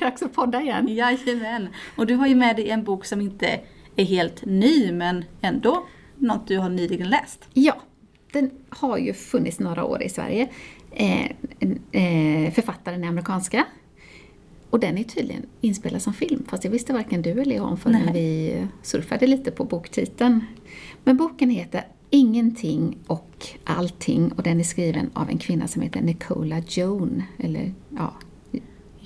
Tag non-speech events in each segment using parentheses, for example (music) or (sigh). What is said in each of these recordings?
Det dags att podda igen. Jajamän. Och du har ju med dig en bok som inte är helt ny men ändå något du har nyligen läst. Ja, den har ju funnits några år i Sverige. Eh, eh, författaren är amerikanska. Och den är tydligen inspelad som film, fast det visste varken du eller jag om förrän Nej. vi surfade lite på boktiteln. Men boken heter Ingenting och allting och den är skriven av en kvinna som heter Nicola Joan, eller ja,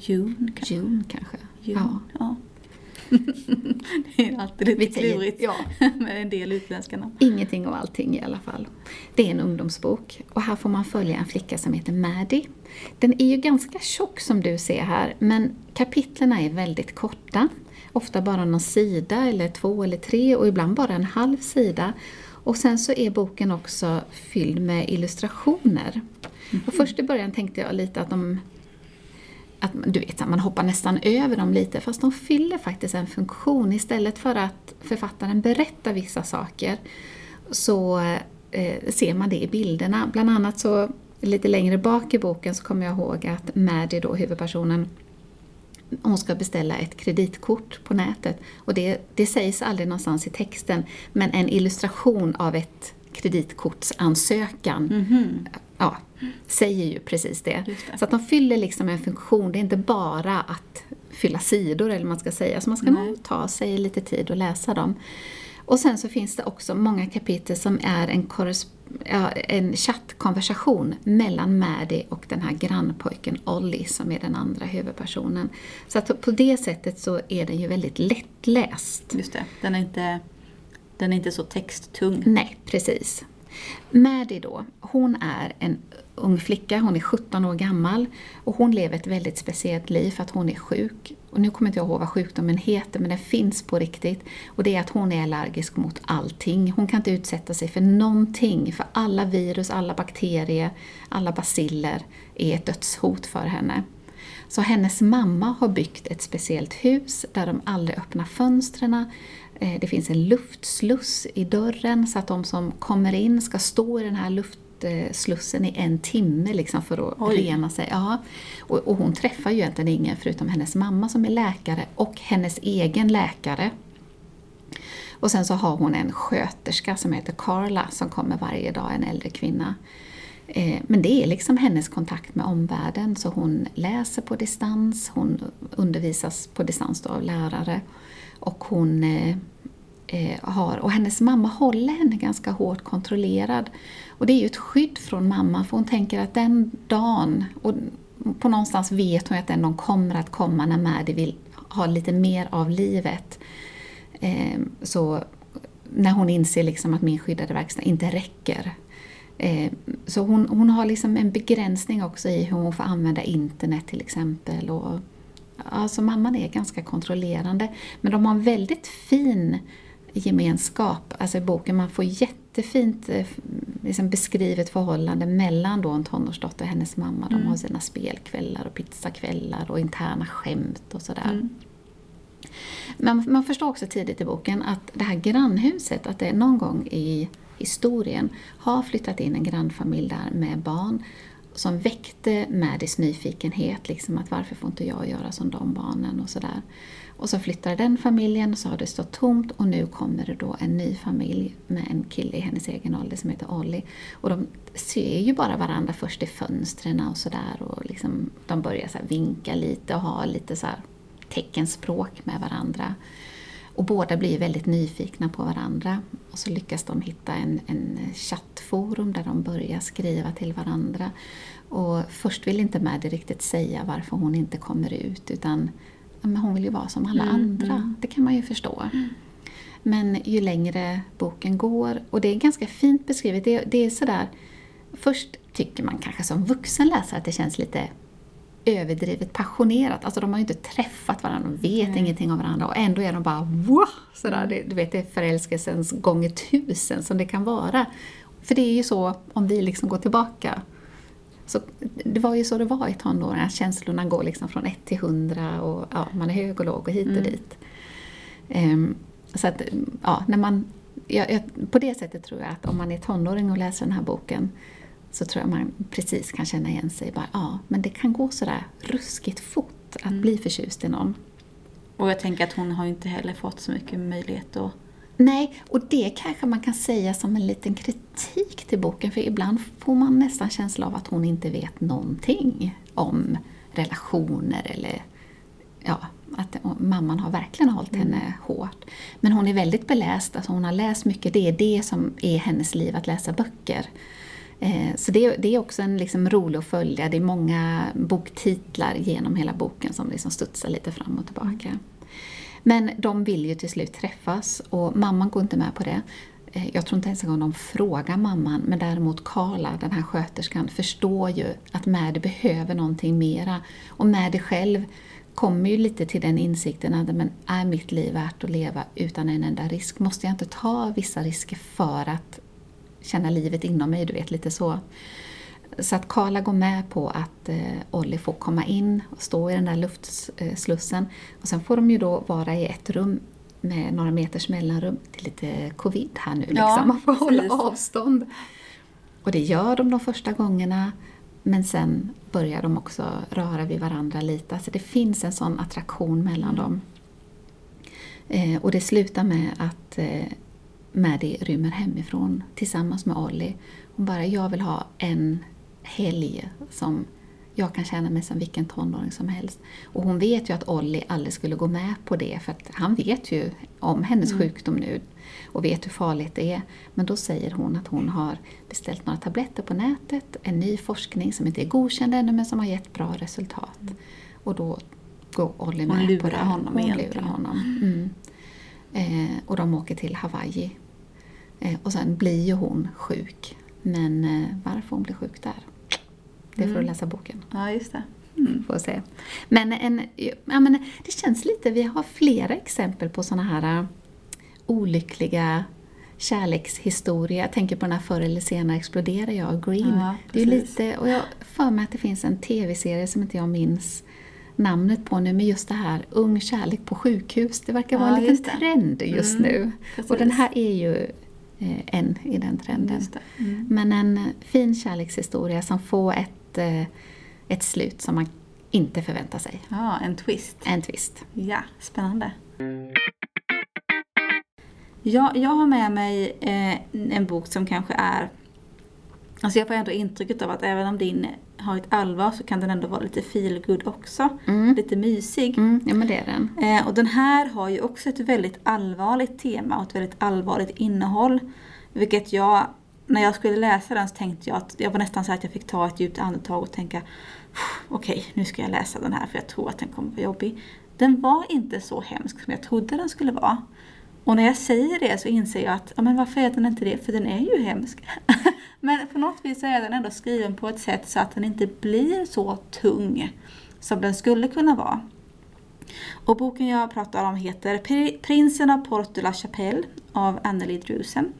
June kanske. June kanske. June. Ja. Ja. (laughs) det är alltid lite klurigt ja. (laughs) med en del utländska namn. Ingenting och allting i alla fall. Det är en ungdomsbok och här får man följa en flicka som heter Maddie. Den är ju ganska tjock som du ser här, men kapitlerna är väldigt korta. Ofta bara någon sida eller två eller tre och ibland bara en halv sida. Och sen så är boken också fylld med illustrationer. Och först i början tänkte jag lite att de att du vet, man hoppar nästan över dem lite, fast de fyller faktiskt en funktion. Istället för att författaren berättar vissa saker så eh, ser man det i bilderna. Bland annat så, lite längre bak i boken, så kommer jag ihåg att Maddie, då, huvudpersonen, hon ska beställa ett kreditkort på nätet. Och det, det sägs aldrig någonstans i texten, men en illustration av ett kreditkortsansökan Mhm. ja, säger ju precis det. Det. Så att de fyller liksom en funktion, det är inte bara att fylla sidor eller man ska säga. Så man ska Nej. nog ta sig lite tid och läsa dem. Och sen så finns det också många kapitel som är en, en chattkonversation mellan Maddie och den här grannpojken Ollie som är den andra huvudpersonen. Så att på det sättet så är den ju väldigt lättläst. Just det. Den är inte, den är inte så texttung. Nej, precis. Maddie då, hon är en ung flicka, hon är 17 år gammal och hon lever ett väldigt speciellt liv för att hon är sjuk. Och nu kommer inte jag ihåg vad sjukdomen heter, men den finns på riktigt. Och det är att hon är allergisk mot allting. Hon kan inte utsätta sig för någonting, för alla virus, alla bakterier, alla baciller är ett dödshot för henne. Så hennes mamma har byggt ett speciellt hus där de aldrig öppnar fönstren. Eh, det finns en luftsluss i dörren så att de som kommer in ska stå i den här luftslussen i en timme liksom för att Oj. rena sig. Ja. Och, och hon träffar ju egentligen ingen förutom hennes mamma som är läkare och hennes egen läkare. Och sen så har hon en sköterska som heter Carla som kommer varje dag, en äldre kvinna. Eh, Men det är liksom hennes kontakt med omvärlden, så hon läser på distans, hon undervisas på distans då av lärare och hon eh, eh, Eh, har, och hennes mamma håller henne ganska hårt kontrollerad. Och det är ju ett skydd från mamma för hon tänker att den dagen, och på någonstans vet hon att den dagen kommer att komma när Maddy vill ha lite mer av livet. Eh, så när hon inser liksom att min skyddade verkstad inte räcker. Eh, så hon, hon har liksom en begränsning också i hur hon får använda internet till exempel. Och, alltså mamman är ganska kontrollerande. Men de har en väldigt fin gemenskap, alltså i boken. Man får jättefint eh, liksom beskrivet förhållande mellan då en tonårsdotter och hennes mamma. De har sina spelkvällar och pizzakvällar och interna skämt och sådär. Mm. Men man förstår också tidigt i boken att det här grannhuset, att det någon gång i historien har flyttat in en grannfamilj där med barn som väckte Maddies nyfikenhet, liksom att varför får inte jag göra som de barnen och sådär. Och så flyttade den familjen och så har det stått tomt och nu kommer det då en ny familj med en kille i hennes egen ålder som heter Ollie. Och de ser ju bara varandra först i fönstren och sådär och liksom, de börjar så här vinka lite och ha lite så här teckenspråk med varandra. Och båda blir väldigt nyfikna på varandra. Och så lyckas de hitta en, en chattforum där de börjar skriva till varandra. Och först vill inte Maddie riktigt säga varför hon inte kommer ut utan men hon vill ju vara som alla Mm, andra. mm. Det kan man ju förstå. Men ju längre boken går, och det är ganska fint beskrivet, det, det är sådär, först tycker man kanske som vuxen läsare att det känns lite överdrivet passionerat. Alltså de har ju inte träffat varandra, de vet Nej. ingenting om varandra och ändå är de bara wow! Sådär, det, du vet, det är förälskelsens gånger tusen som det kan vara. För det är ju så, om vi liksom går tillbaka, så det var ju så det var i tonåren, att känslorna går liksom från 1 till 100 och ja, man är hög och låg och hit och Mm. dit. Ehm, så att, ja, när man, jag, jag, på det sättet tror jag att om man är tonåring och läser den här boken så tror jag man precis kan känna igen sig. Bara, ja, men det kan gå sådär ruskigt fort att Mm. bli förtjust i någon. Och jag tänker att hon har ju inte heller fått så mycket möjlighet att... Nej, och det kanske man kan säga som en liten kritik till boken, för ibland får man nästan känsla av att hon inte vet någonting om relationer eller ja, att mamman har verkligen hållit henne hårt. Men hon är väldigt beläst, alltså hon har läst mycket, det är det som är hennes liv, att läsa böcker. Eh, så det, det är också en liksom rolig att följa, det är många boktitlar genom hela boken som liksom studsar lite fram och tillbaka. Men de vill ju till slut träffas och mamman går inte med på det. Eh, jag tror inte ens en gång de frågar mamman, men däremot Karla, den här sköterskan, förstår ju att Maddy behöver någonting mera. Och Maddy själv kommer ju lite till den insikten att men är mitt liv värt att leva utan en enda risk? Måste jag inte ta vissa risker för att känna livet inom mig? Du vet, lite så. Så att Karla går med på att eh, Olli får komma in och stå i den där luftslussen. Och sen får de ju då vara i ett rum med några meters mellanrum. Det är lite covid här nu Ja, liksom, man får hålla precis. avstånd. Och det gör de de första gångerna. Men sen börjar de också röra vid varandra lite. Alltså det finns en sån attraktion mellan dem. Eh, och det slutar med att eh, Maddie rymmer hemifrån tillsammans med Ollie. Hon bara, jag vill ha en helg som jag kan känna mig som vilken tonåring som helst. Och hon vet ju att Ollie aldrig skulle gå med på det för att han vet ju om hennes sjukdom nu och vet hur farligt det är. Men då säger hon att hon har beställt några tabletter på nätet, en ny forskning som inte är godkänd ännu men som har gett bra resultat. Och då går Ollie Hon med på det. honom Hon lurar honom. Mm. Eh, och de åker till Hawaii. Eh, och sen blir ju hon sjuk. Men eh, varför hon blir sjuk där, det får du Mm. läsa boken. Ja, just det. Får se. Men, en, ja, men det känns lite, vi har flera exempel på såna här äh, olyckliga kärlekshistorier. Jag tänker på den här Förr eller senare exploderar jag, Green. Ja, det är lite, och jag för mig att det finns en tv-serie som inte jag minns namnet på nu, men just det här ung kärlek på sjukhus. Det verkar vara Ja, en liten trend just Mm, nu. precis. Och den här är ju eh, en i den trenden. Mm. Men en fin kärlekshistoria som får ett, eh, ett slut som man inte förväntar sig. Ja, en twist. En twist. Ja, spännande. Ja, jag har med mig eh, en bok som kanske är... Alltså jag får ändå intrycket av att även om din har ett allvar så kan den ändå vara lite feelgood också. Mm. Lite mysig. Mm, ja men det är den. Eh, och den här har ju också ett väldigt allvarligt tema och ett väldigt allvarligt innehåll. Vilket jag, när jag skulle läsa den så tänkte jag att jag var nästan så att jag fick ta ett djupt andetag och tänka okej, nu ska jag läsa den här för jag tror att den kommer vara jobbig. Den var inte så hemsk som jag trodde den skulle vara. Och när jag säger det så inser jag att, ja men varför är den inte det? För den är ju hemsk. (laughs) men på något vis är den ändå skriven på ett sätt så att den inte blir så tung som den skulle kunna vara. Och boken jag pratar om heter Pri- Prinsen av Port de la Chapelle av Anneli Drusen.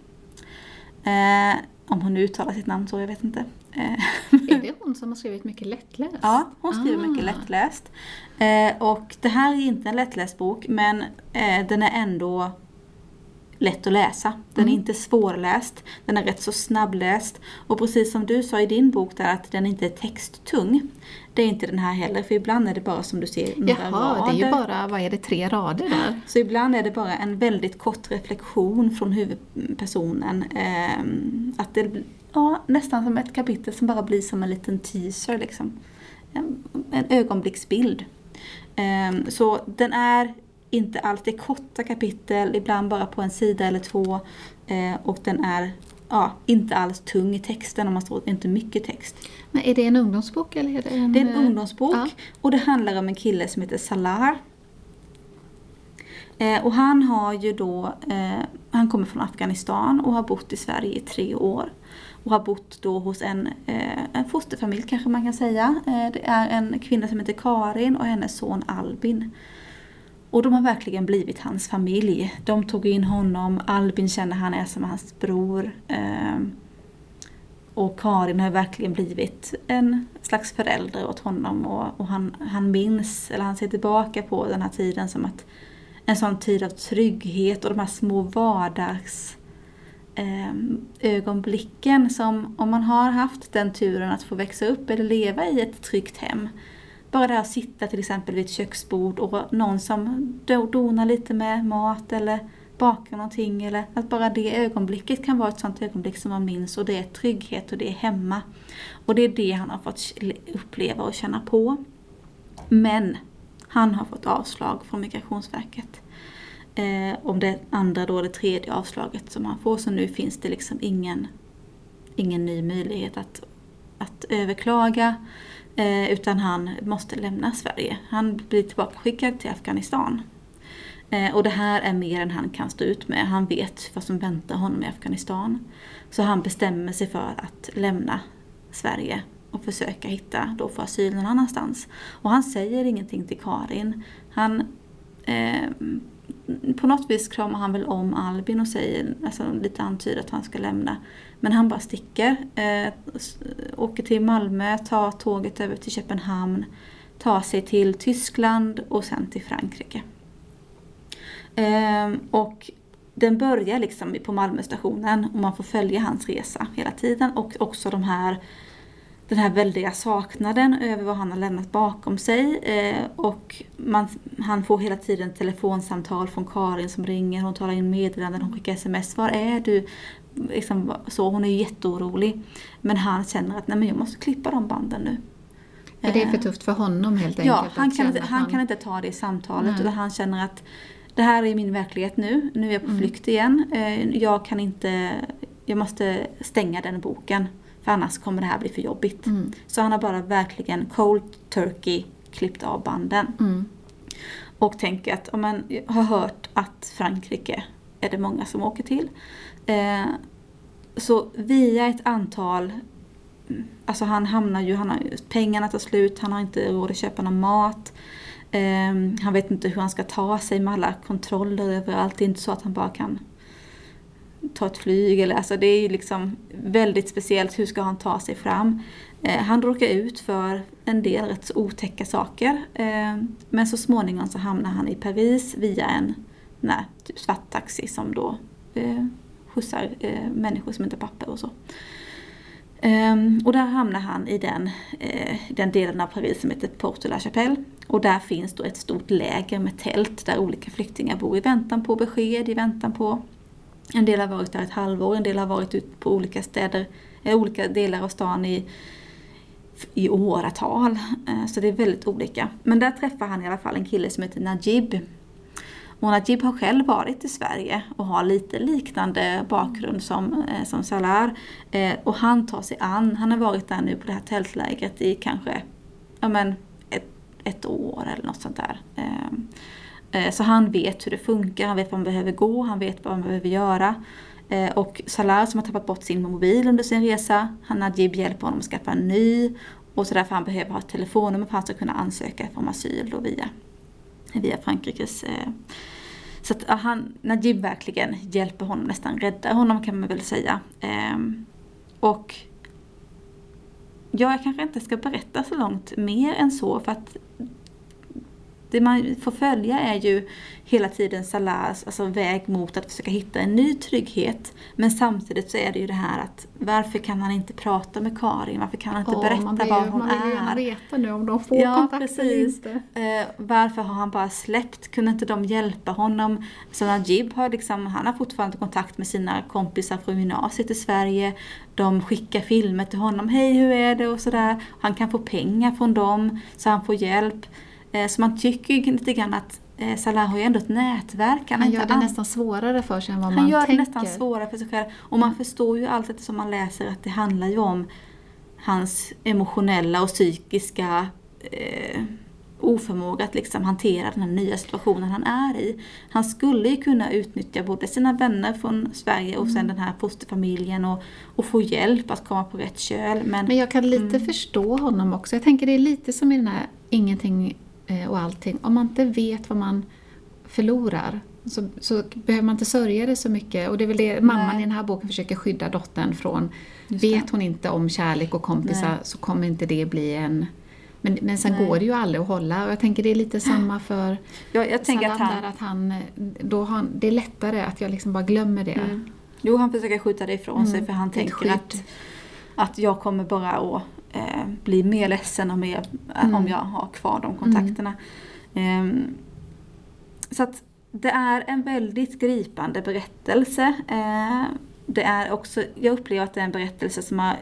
Eh, om hon nu uttalar sitt namn så, jag vet inte. Eh, (laughs) Är det hon som har skrivit mycket lättläst? Ja, hon skriver Ah. mycket lättläst. Eh, och det här är inte en lättläst bok, men eh, den är ändå lätt att läsa. Den är inte svårläst, den är rätt så snabbläst. Och precis som du sa i din bok där att den inte är texttung. Det är inte den här heller, för ibland är det bara som du ser några Jaha, rader. det är ju bara, vad är det, tre rader där? Så ibland är det bara en väldigt kort reflektion från huvudpersonen. ehm, att det ja, nästan som ett kapitel som bara blir som en liten teaser. Liksom. En, en ögonblicksbild. Ehm, så den är inte är korta kapitel, ibland bara på en sida eller två. eh, och den är ja, inte alls tung i texten om man står inte mycket text. Men är det en ungdomsbok eller är det en... Det är en eh, ungdomsbok Ja. och det handlar om en kille som heter Salar. Eh, och han har ju då, eh, han kommer från Afghanistan och har bott i Sverige i tre år. Och har bott då hos en, eh, en fosterfamilj kanske man kan säga. Eh, det är en kvinna som heter Karin och hennes son Albin. Och de har verkligen blivit hans familj. De tog in honom, Albin känner han är som hans bror. Ehm, och Karin har verkligen blivit en slags förälder åt honom och, och, han, han minns, eller han ser tillbaka på den här tiden som att en sån tid av trygghet och de här små vardags ehm, ögonblicken som om man har haft den turen att få växa upp eller leva i ett tryggt hem. Bara det att sitta till exempel vid ett köksbord och någon som donar lite med mat eller bakar någonting eller att bara det ögonblicket kan vara ett sånt ögonblick som man minns och det är trygghet och det är hemma. Och det är det han har fått uppleva och känna på. Men han har fått avslag från Migrationsverket. Eh, om det andra då, det tredje avslaget som han får, så nu finns det liksom ingen, ingen ny möjlighet att, att överklaga. Eh, utan han måste lämna Sverige. Han blir tillbakaskickad till Afghanistan. Eh, och det här är mer än han kan stå ut med. Han vet vad som väntar honom i Afghanistan. Så han bestämmer sig för att lämna Sverige och försöka hitta då för asyl någon annanstans. Och han säger ingenting till Karin. Han, eh, på något vis kramar han väl om Albin och säger, alltså lite antyder att han ska lämna. Men han bara sticker. Eh, åker till Malmö, tar tåget över till Köpenhamn, tar sig till Tyskland och sen till Frankrike. Eh, och den börjar liksom på Malmöstationen och man får följa hans resa hela tiden och också de här den här väldiga saknaden över vad han har lämnat bakom sig. Eh, och man, han får hela tiden telefonsamtal från Karin som ringer, hon talar in meddelanden, hon skickar sms. Var är du? Liksom, så, hon är ju jätteorolig. Men han känner att nej, men jag måste klippa de banden nu. För det är för tufft för honom helt enkelt? Ja, han, kan inte, han, han, kan inte ta det samtalet nej. utan han känner att det här är min verklighet nu, nu är jag på mm. flykt igen. Eh, jag kan inte, jag måste stänga den boken. För annars kommer det här bli för jobbigt. Mm. Så han har bara verkligen cold turkey klippt av banden. Mm. Och tänker att om man har hört att Frankrike är det många som åker till. Eh, så via ett antal Alltså han hamnar ju, han har, pengarna tar slut, han har inte råd att köpa någon mat. Eh, han vet inte hur han ska ta sig med alla kontroller överallt. Det är inte så att han bara kan ta ett flyg. Eller, alltså det är ju liksom väldigt speciellt. Hur ska han ta sig fram? Eh, han råkar ut för en del rätt så otäcka saker. Eh, men så småningom så hamnar han i Paris via en nej, typ svart taxi som då eh, skjutsar eh, människor som inte har papper och så. Um, och där hamnar han i den, eh, den delen av Paris som heter Porte la Chapelle. Och där finns då ett stort läger med tält där olika flyktingar bor i väntan på besked, i väntan på en del har varit där ett halvår, en del har varit ute på olika städer, eh, olika delar av stan i, i åratal. Eh, så det är väldigt olika. Men där träffar han i alla fall en kille som heter Najib. Och Najib har själv varit i Sverige och har lite liknande bakgrund som, eh, som Salar. Och han tar sig an, han har varit där nu på det här tältlägret i kanske ja men, ett, ett år eller något sånt där. Eh, så han vet hur det funkar, han vet vad man behöver gå, han vet vad man behöver göra. Eh, och Salah som har tappat bort sin mobil under sin resa, han Najib hjälper honom att skaffa en ny. Och så därför han behöver ha ett telefonnummer för att han ska kunna ansöka om asyl då via, via Frankrikes eh. så att han, Najib verkligen hjälper honom, nästan räddar honom kan man väl säga. Ehm, och ja, jag kanske inte ska berätta så långt mer än så för att det man får följa är ju hela tiden Salahs alltså väg mot att försöka hitta en ny trygghet. Men samtidigt så är det ju det här att varför kan han inte prata med Karin? Varför kan han inte oh, berätta vill, var hon är? Man vill ju gärna veta nu om de får ja, kontakt precis. eller inte. Eh, varför har han bara släppt? Kunde inte de hjälpa honom? Så Najib har liksom, han har fortfarande kontakt med sina kompisar från gymnasiet i Sverige. De skickar filmer till honom. Hej, hur är det? Och sådär. Han kan få pengar från dem så han får hjälp. Eh, så man tycker ju lite grann att eh, Salah har ju ändå ett nätverk. Han, han gör det nästan svårare för sig än vad han man tänker. Han gör det nästan svårare för sig själv. Och man förstår ju allt eftersom man läser att det handlar ju om hans emotionella och psykiska eh, oförmåga att liksom hantera den här nya situationen han är i. Han skulle ju kunna utnyttja både sina vänner från Sverige och sen den här fosterfamiljen och, och få hjälp att komma på rätt köl. Men, Men jag kan lite förstå honom också. Jag tänker det är lite som i den här ingenting och allting. Om man inte vet vad man förlorar så, så behöver man inte sörja det så mycket. Och det är väl det mamman Nej. i den här boken försöker skydda dottern från. Vet hon inte om kärlek och kompisar Nej. så kommer inte det bli en... Men, men sen Nej. går det ju aldrig att hålla och jag tänker det är lite samma för jag, jag tänker att han, där att han, då har, han- det är lättare att jag liksom bara glömmer det. Mm. Jo, han försöker skjuta det ifrån sig Mm, för han tänker att, att jag kommer bara att eh, bli mer ledsen mer, eh, Mm. om jag har kvar de kontakterna. Ehm, så att det är en väldigt gripande berättelse. Eh, det är också, jag upplever att det är en berättelse som har,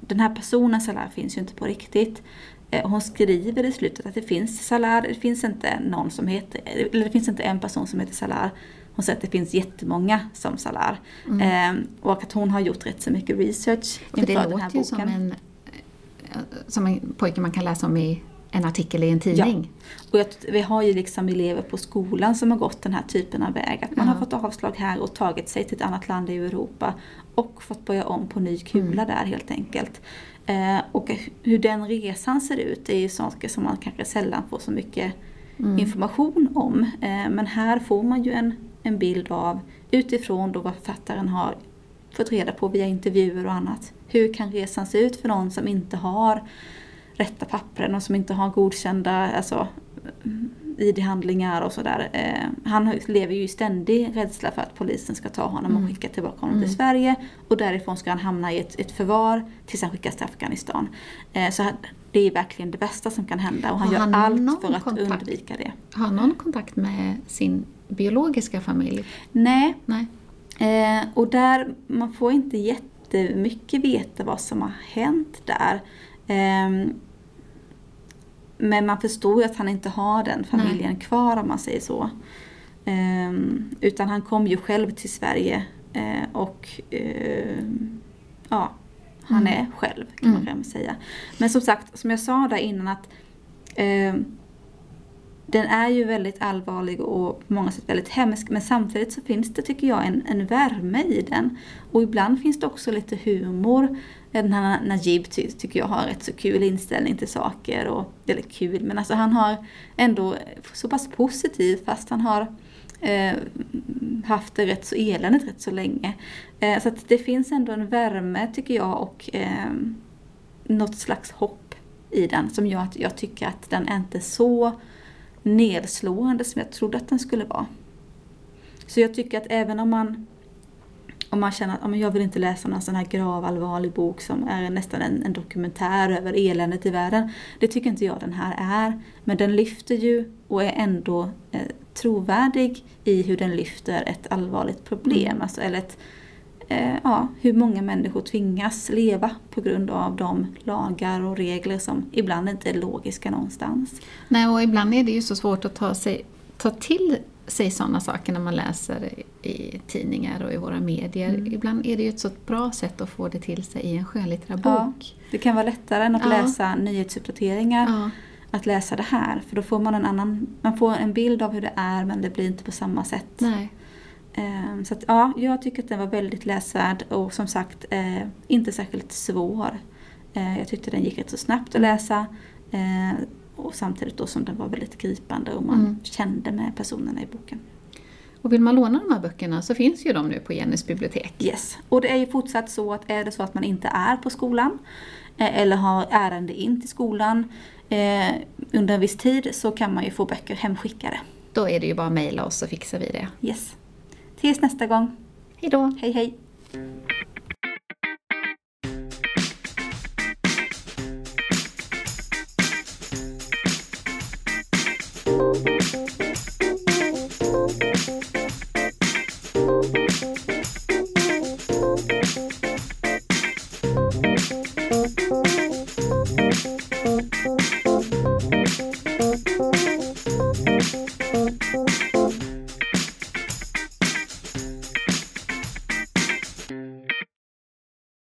den här personen Salah finns ju inte på riktigt. Eh, Hon skriver i slutet att det finns Salah, det finns inte någon som heter, eller det finns inte en person som heter Salah. Hon säger att det finns jättemånga som Salah. Eh, och att hon har gjort rätt så mycket research Mm. För det inför den här låter ju som boken. en, eh, som en pojke man kan läsa om i en artikel i en tidning. Och jag, vi har ju liksom elever på skolan som har gått den här typen av väg. Att man Ja. har fått avslag här och tagit sig till ett annat land i Europa. Och fått börja om på ny kula Mm. där helt enkelt. Eh, och hur den resan ser ut är ju saker som man kanske sällan får så mycket Mm. information om. Eh, men här får man ju en, en bild av utifrån då vad författaren har fått reda på via intervjuer och annat. Hur kan resan se ut för någon som inte har rätta pappren och som inte har godkända alltså, ID-handlingar och sådär. Eh, han lever ju i ständig rädsla för att polisen ska ta honom Mm. och skicka tillbaka honom Mm. till Sverige. Och därifrån ska han hamna i ett, ett förvar tills han skickas till Afghanistan. Eh, så han- det är verkligen det bästa som kan hända och han Har gör han allt för att kontakt? undvika det. Har någon kontakt med sin biologiska familj? Nej, Nej. Eh, och där, man får inte jättemycket veta vad som har hänt där. Ehm, men man förstår ju att han inte har den familjen kvar om man säger så. Ehm, utan han kom ju själv till Sverige eh, och ehm, ja, han Mm. är själv kan man Mm. säga. Men som sagt, som jag sa där innan att ehm, den är ju väldigt allvarlig och på många sätt väldigt hemsk men samtidigt så finns det tycker jag en, en värme i den. Och ibland finns det också lite humor. Eh, den här Najib ty, tycker jag har rätt så kul inställning till saker. Och, eller kul, men alltså han har ändå så pass positiv fast han har eh, haft det rätt så eländigt rätt så länge. Eh, så att det finns ändå en värme tycker jag och eh, något slags hopp i den som gör att jag tycker att den är inte så nedslående som jag trodde att den skulle vara. Så jag tycker att även om man om man känner att "Ja, men jag vill inte läsa någon sån här gravallvarlig bok som är nästan en, en dokumentär över eländet i världen. Det tycker inte jag den här är. Men den lyfter ju och är ändå eh, trovärdig i hur den lyfter ett allvarligt problem. Mm. Alltså, eller ett, eh, ja, hur många människor tvingas leva på grund av de lagar och regler som ibland inte är logiska någonstans. Nej, och ibland är det ju så svårt att ta, sig, ta till sig sådana saker när man läser i, tidningar och i våra medier. Mm. Ibland är det ju ett så bra sätt att få det till sig i en skönlitterär Ja. bok. Det kan vara lättare än att Ja. läsa nyhetsuppdateringar. Ja. att läsa det här. För då får man en annan, man får en bild av hur det är men det blir inte på samma sätt. Nej. Eh, Så att, ja, jag tycker att den var väldigt läsvärd och som sagt eh, inte särskilt svår. Eh, jag tyckte den gick rätt så snabbt att läsa. Eh, och samtidigt då som den var väldigt gripande och man Mm. kände med personerna i boken. Och vill man låna de här böckerna så finns ju de nu på Jennys bibliotek. Yes. Och det är ju fortsatt så att är det så att man inte är på skolan eller har ärende in till skolan eh, under en viss tid så kan man ju få böcker hemskickade. Då är det ju bara att mejla oss så fixar vi det. Yes. Tills nästa gång. Hej då! Hej hej!